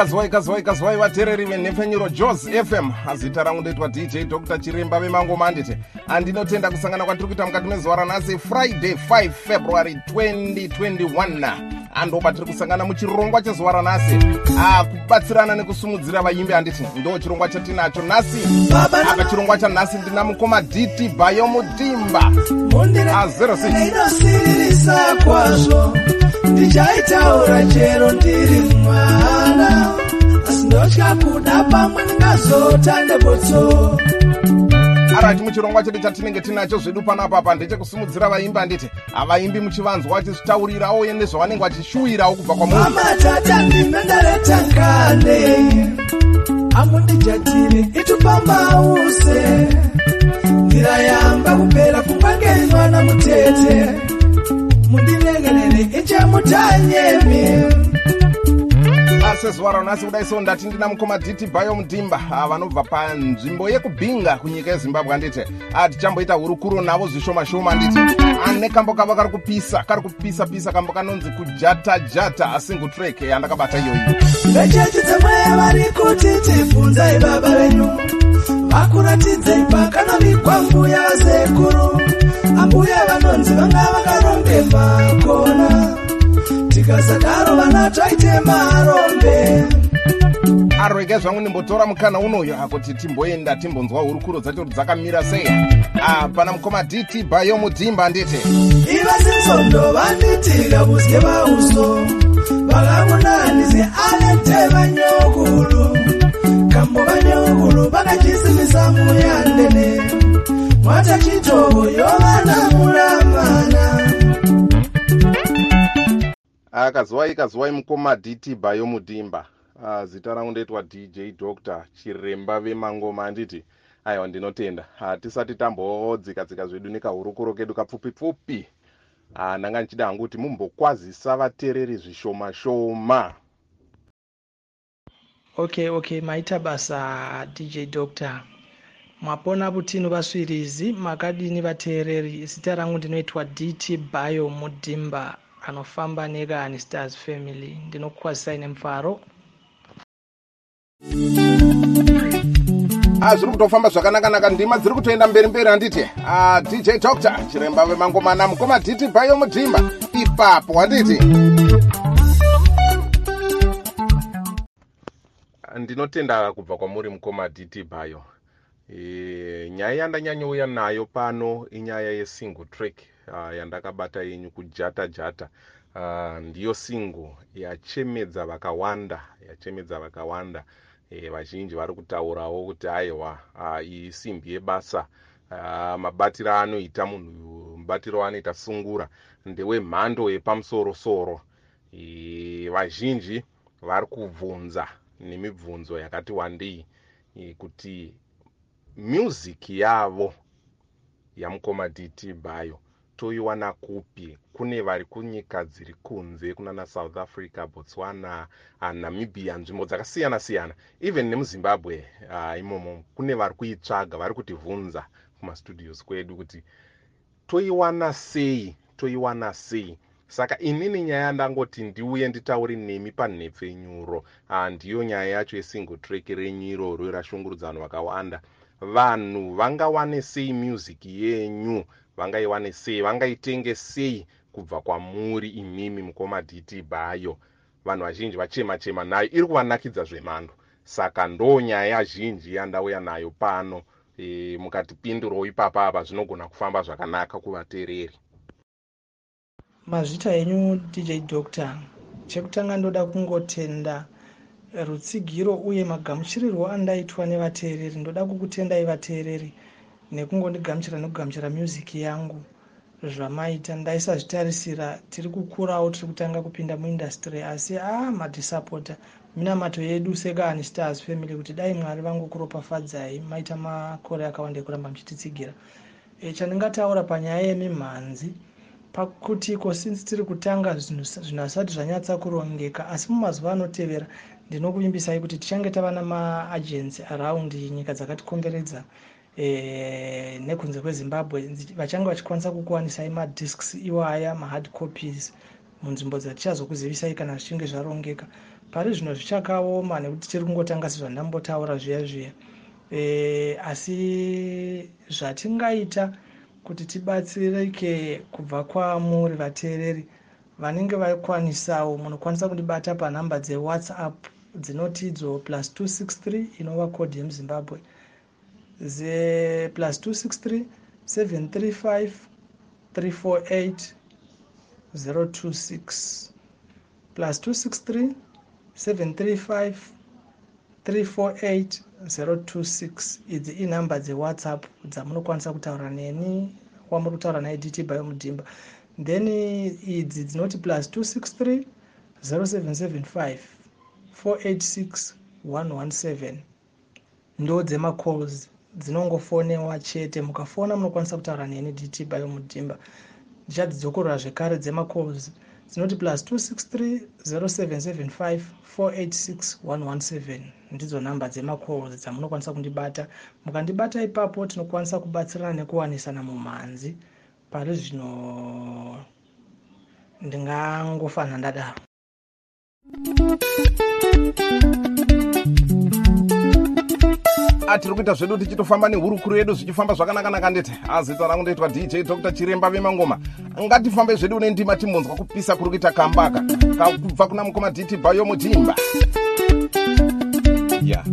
ikazwai ikazwai ikazwai vateereri venhepfenyuro jos fm zita rangu ndoitwa dj dr. Chiremba vemangoma anditi andinotenda kusangana kwatiri kuita mukati mezuva ranhasi friday 5 february 2021 andoba tiri kusangana muchirongwa chezuva ranhasi kubatsirana nekusumudzira vaimbi handiti ndo chirongwa chatinacho. Nhasi apa chirongwa chanhasi ndina mukoma dt bayo mudimba 06 kwazvo ndichaitaura chero ndiri mwana asi ndotya kuda pamwe ndingazota ndebotso. Arati muchirongwa chedu chatinenge tinacho zvedu panapapa ndechekusumudzira vaimbi handiti havaimbi muchivanzwa vachizvitaurirawo nezvavanenge vachishuwirawo kubva kwamuri. Mamatata ndimendaletakane amundijatire itupamause nzira yamba kupera pfungwa ngeimwana mutete mundiregerere ichemutanyemi sezuva ranhasi kudai so ndati ndina mukoma diti bayo mudimba ah, vanobva panzvimbo yekubhinga kunyika yezimbabwe anditi ah, tichamboita hurukuro navo zvishoma shoma anditi ane kambo kavo kari kupisa kari kupisa pisa kambo kanonzi kujata jata asingle track yandakabata iyoyo. Vechechi dzemwe vari kuti tibvunzai baba venyu. Vakuratidzei pakanovikwa mbuya sekuru. Ambuya vanonzi vanga vakaronge makona tikasadaro vana taite marombe arwege zvangu ndimbotora mukana unoyo. Akuti timboenda timbonzwa hurukuro dzacho kuti dzakamira sei. Ah, pana mukoma dt bayo mudhimba nditi. Iva sinzondo vanditika buske vauso vakamunanisi alete vanyokulu. Kambo vanyokulu vakachisimisa muyandene mwata chitovo yovana mulamana. Akazwai kazwai mukoma dt bayo mudhimba uh, zita rangu ndoitwa dj dr chiremba vemangoma anditi aiwa ndinotenda. Uh, tisati tambodzikadzika zvedu nekahurukuro kedu kapfupi pfupi uh, ndanga ndichida hangu kuti mumbokwazisa vateereri zvishoma shoma okay okay maita basa dj doctor. Mwapona butino vasvirizi makadini vateereri. Zita rangu ndinoitwa dt bio mudhimba anofamba nekani stars family. Ndinokukwazisai nemufaro ah, zviri kutofamba zvakanaka-naka. Ndima dziri kutoenda mberi mberi handiti? Ah, dj dr chiremba vemangomana mukoma dt bayo mudhimba ipapo handiti? Ndinotenda kubva kwamuri mukoma dt bayo e, nyaya yandanyanyouya nayo pano inyaya yesingle track uh, yandakabata yenyu kujata jata uh, ndiyo single yachemedza vakawanda yachemedza vakawanda. e, vazhinji vari kutaurawo kuti aiwa iyi simbi yebasa. Mabatiro anoita munhu mubatiro anoita sungura ndewemhando yepamusoro-soro. E, vazhinji vari kubvunza nemibvunzo yakati wandei e, kuti music yavo yamukoma dt bayo toiwana kupi kune vari kunyika dziri kunze kunana south africa botswana namibia nzvimbo dzakasiyana siyana even nemuzimbabwe uh, imomo kune vari kuitsvaga vari kutivhunza kumastudios kwedu kuti toiwana sei toiwana sei. Saka inini nyaya ndangoti ndiuye nditaure nemi panhepfenyuro uh, ndiyo nyaya yacho yesingle track renyu iroro rashungurudza vanhu vakawanda vanhu vangawane sei music yenyu vangaiwane sei vangaitenge sei kubva kwamuri imimi mukoma dt bayo vanhu vazhinji vachema chema nayo iri kuvanakidza zvemhando. Saka ndo nyaya zhinji yandauya nayo pano. E, mukatipindurawo ipapa apa zvinogona kufamba zvakanaka kuvateereri. Mazvita enyu dj doctor chekutanga ndoda kungotenda rutsigiro uye magamuchirirwo andaitwa nevateereri ndoda kukutendai vateereri nekungondigamuchira nekugamuchira music yangu zvamaita. Ndaisazvitarisira tiri kukurawo tiri kutanga kupinda muindastry asi a ah, madisapota. Minamato yedu sekani stars family kuti dai mwari vangokuropafadzai maita makore akawanda ekuramba muchititsigira. E, chandingataura panyaya yemimhanzi pakutiko since tiri kutanga zvinhu hasati zvanyatsa kurongeka asi mumazuva anotevera ndinokuvimbisai kuti tichange tava namaagency around nyika dzakatikomberedza e, nekunze kwezimbabwe vachange vachikwanisa kukuwanisai madisks iwaya mahard copies munzvimbo dzatichazokuzivisai kana zvichinge zvarongeka. Pari zvino zvichakaoma nekuti tiri kungotanga sezvandambotaura zviya zviya. E, asi zvatingaita kuti tibatsirike kubva kwamuri vateereri vanenge vakwanisawo munokwanisa kundibata panhamba dzewhatsapp dzinoti idzo plus 263 inova kodhi yemuzimbabwe plus 263 735 348 026 plus 263 735 348 026 idzi inhamba dzewhatsapp dzamunokwanisa kutaura neni wamuri kutaura naye dt bayo mudhimba then idzi dzinoti plus 263 0775 486 117 ndo dzemacalls dzinongofonewa chete. Mukafona munokwanisa kutaura neni dt bayo mudhimba ndichadzidzokorora zvekare dzemacalls dzinoti plus 263 0775 486 117 ndidzo nhamba dzemacalls dzamunokwanisa kundibata. Mukandibata ipapo tinokwanisa kubatsirana nekuwanisana mumhanzi pari zvino ndingangofanira ndadaro tiri kuita zvedu tichitofamba nehurukuru yedu zvichifamba zvakanaka-naka ndete. Azita rangu ndoitwa dj dr. Chiremba vemangoma. Ngatifambe zvedu nendima timbonzwa kupisa kuri kuita kambaka kubva kuna mukoma dt bayo mutimba ya. yeah.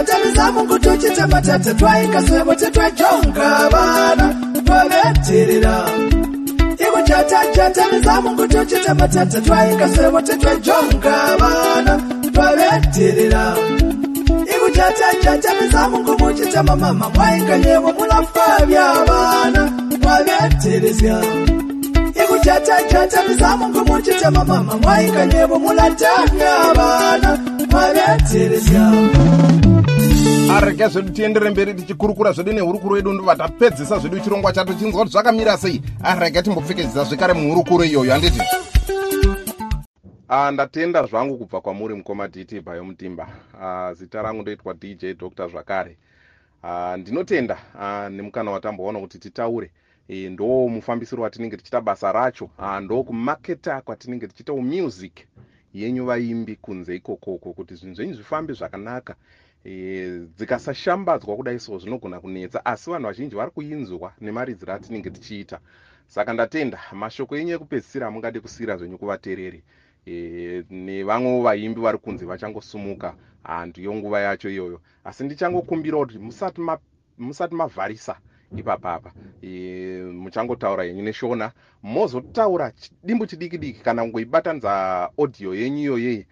Ikuchatachata mizamungutucitamatata twaikaswebo tetwajonga bana twabetirira ikuchatajata mizamungu tuchita matata twaingasebo tetwajonga bana twabetirira ikuchatajata mizamungu muchita mamama mwainganyebo mulafa bya bana twabetirisia ikuchatajata mizamungu muchita mamama mwainganyebo mulatanya bana twabetirisia arege zvedu tiendere mberi tichikurukura zvedu nehurukuru yedu ndobva tapedzisa zvedu chirongwa chato chinzwa kuti zvakamira sei. Arege timbopfekedzisa zvekare muhurukuro iyoyo handiti? Uh, ndatenda zvangu kubva kwamuri mukoma dt bayo mutimba uh, zita rangu ndoitwa dj dr zvakare. Uh, ndinotenda uh, nemukana watamboona kuti titaure. E, ndo mufambisiro watinenge tichita basa racho. Uh, ndo kumaketa kwatinenge tichitawo music yenyu vaimbi kunze ikokoko kuti zvinhu zvenyu zvifambe zvakanaka e, dzikasashambadzwa kudai so zvinogona kunetsa asi vanhu vazhinji vari kuinzwa nemaridziro atinenge tichiita. Saka ndatenda mashoko enyu ekupedzisira hamungade kusiyira zvenyu kuvateereri. E, nevamwewo vaimbi vari kunze vachangosumuka handu yonguva yacho iyoyo. Asi ndichangokumbira kuti musati musati mavharisa ipapapa e, muchangotaura yenyu neshona. Mozotaura chidimbu chidiki diki kana kungoibatanidza audio yenyu iyoyei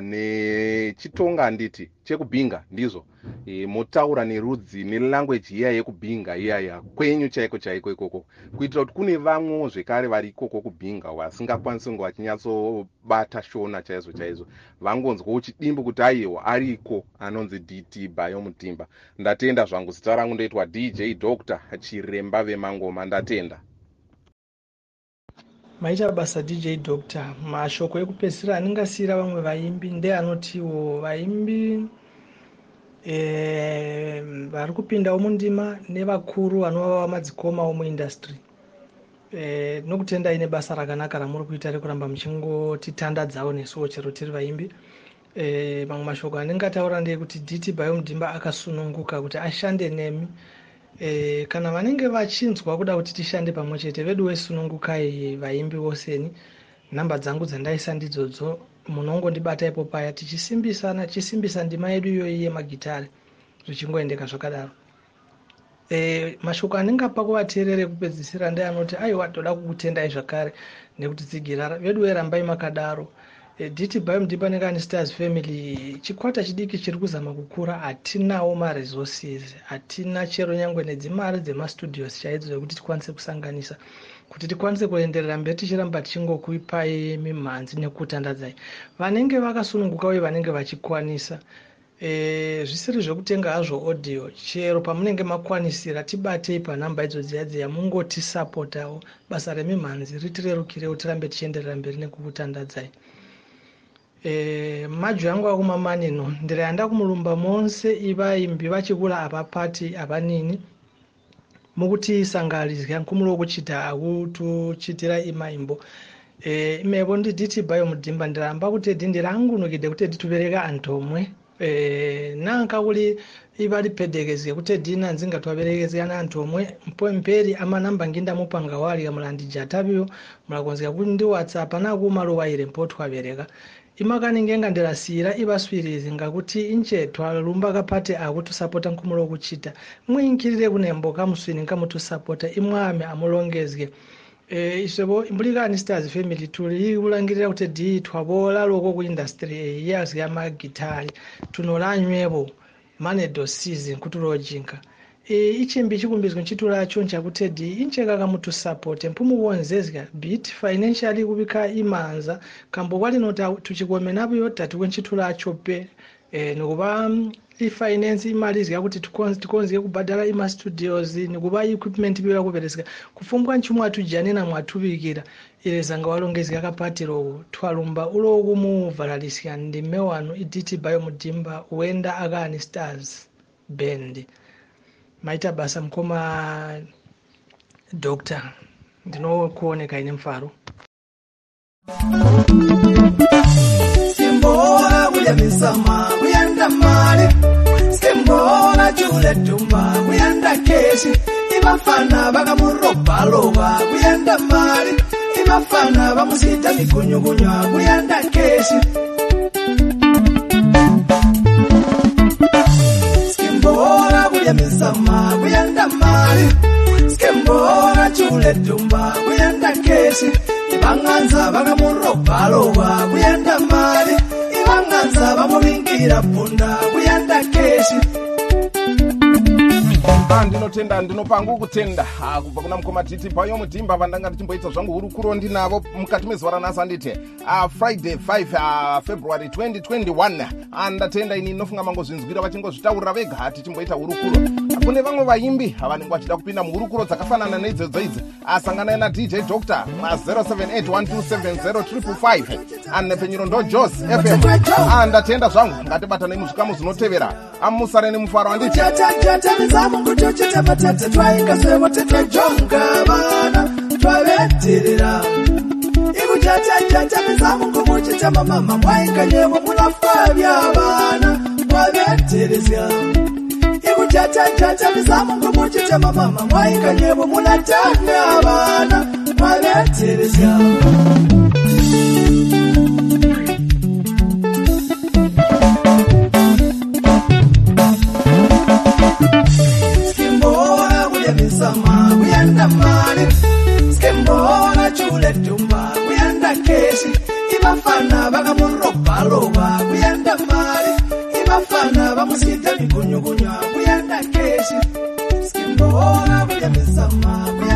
nechitonga nditi chekubhinga ndizvo. E, motaura nerudzi nelanguage iya yekubhinga iyaya kwenyu chaiko chaiko ikoko. Kuitira kuti kune vamwewo zvekare vari ikoko kubhinga vasingakwanisi kunge vachinyatsobata shona chaizvo chaizvo. Vangonzwawo chidimbu kuti aiwa ariko anonzi dt bayo mutimba ndatenda zvangu zita rangu ndoitwa dj dr chiremba vemangoma ndatenda maita basa dj doctor. Mashoko ekupedzisira anengasiyira vamwe vaimbi ndeanotiwo. Vaimbi e, vari kupindawo mundima nevakuru vanova vamadzikomawo muindastry e, nokutendai nebasa rakanaka ramuri kuita rekuramba muchingotitandadzawo nesuwo chero tiri vaimbi. E, mamwe mashoko anenge ataura ndeyekuti dt bayo mudhimba akasununguka kuti ashande nemi e, kana vanenge vachinzwa kuda kuti tishande pamwe chete vedu wesunungukai vaimbi voseni nhamba dzangu dzandaisa ndidzodzo munongondibata ipo paya tichisimbisana tichisimbisa ndima yedu iyoyi yemagitari zvichingoendeka zvakadaro. E, mashoko anenge apa kuvateerere ekupedzisira ndeanoti aiwa toda kukutendai zvakare nekuti tsigirara vedu werambai makadaro e, diti biomdiba nekani stars family chikwata chidiki chiri kuzama kukura hatinawo maresources hatina chero nyangwe nedzimari dzemastudios chaidzo dzekuti tikwanise kusanganisa kuti tikwanise kuenderera mberi tichiramba tichingokupai mimhanzi nekutandadzai. Vanenge vakasununguka uye vanenge vachikwanisa e, zvisiri zvekutenga hazvo audio chero pamunenge makwanisira tibatei panhamba idzo dziya dziya mungotisapotawo basa remimhanzi ritirerukirewo tirambe tichienderera mberi nekukutandadzai e, majo yangu akumamanino ndira yanda kumurumba monse ivaimbi vachikula apa pati avanini mukutisangarizya nkumulo wokuchita akutuchitira imaimbo e, imepo ndiditi bayo mudhimba ndiramba kutedi ndirangunukide kutedi tuvereka antu omwe e, nanka kuli ivali pedekezya kutedi nanzi ngatwaverekezana antu omwe mpemperi amanamba ngindamupanga wali kamulandijataviyo mulakonzeka kuti ndi whatsapp anakumalowaire mpotwavereka imakaninga engandilasiira ipaswirizi ngakuthi inchethwa lumbaka phate akutusapota nkhumulo wokuchita mwinkhirire kunembo kamswini nkamutusapota imwame amulongezeke e, isepo imbulikani stars family tulikulangirira kuti diithwa loko ku industry e, years ya magitali tunolanywepo manedo season kuti lojinka e, ichimbi chikumbizwa nchitulacho nchakutedi incheka kamutusapote mpumuwonzezya bit financially kubika imanza. Kambo kwalinota tuchikomenapoyo tatikwe nchitulacho pe. E, nikupa ifinance imali zikakuti tikonzike kubhadhala imastudios nikupa equipment biwa kupereseka kufumbwa nchimwe atujanena mwatubikira. Ilezanga walongezeka kapatirowo twalumba uloku muvalalisika ndi mme wanu iditi bayo mudimba wenda akani stars band maita basa mukoma dhokta ndinokuonekai nemufaro simbola kulya kuyanda male simbola chule kuyanda keshi ivafana vakamurobhalowa kuyanda male ivafana vamusita mikunyukunywa kuyanda keshi simbola kuya misama kuyanda mali. Simbora chule tumba kuyanda keshi. Ibanganza bakamurobaloba kuyanda mali. Ibanganza bamuvingira punda kuyanda keshi Ah, ndinotenda ndinopangu kutenda Ah, kubva kuna mukoma titi payo mudhimba vandanga ndichimboita zvangu hurukuro ndinavo mukati mezuva ranhasi anditi uh, friday 5 uh, february 2021 Ah, ndatenda ini nofunga mangozvinzwira vachingozvitaurira vega tichimboita hurukuro. Kune vamwe vaimbi vanenge vachida kupinda muhurukuro dzakafanana neidzodzo idzi asanganai nadj dr ma07812705 anepfenyuro ndo jos fm Ah, ndatenda zvangu ngatibatanei muzvikamu zvinotevera. Amusare nemufaro anditi Tata mizamu kutocheta matata twaingasewo tetwajonga vana twaveterera ikutatatate mizamu kumuchita mamama mwainganyevo mulafa vya vana twaveteresya ikutatatate mizamu kumuchita mamama mwainganyevo mulatanya vana twaveteresya Misama kuyanda mali Skimbora chule tumba kuyanda keshi. Ibafana bakamurobaloba kuyanda mali Ibafana bamusita mikunyukunywa kuyanda keshi. Skimbora kuya misama kuyanda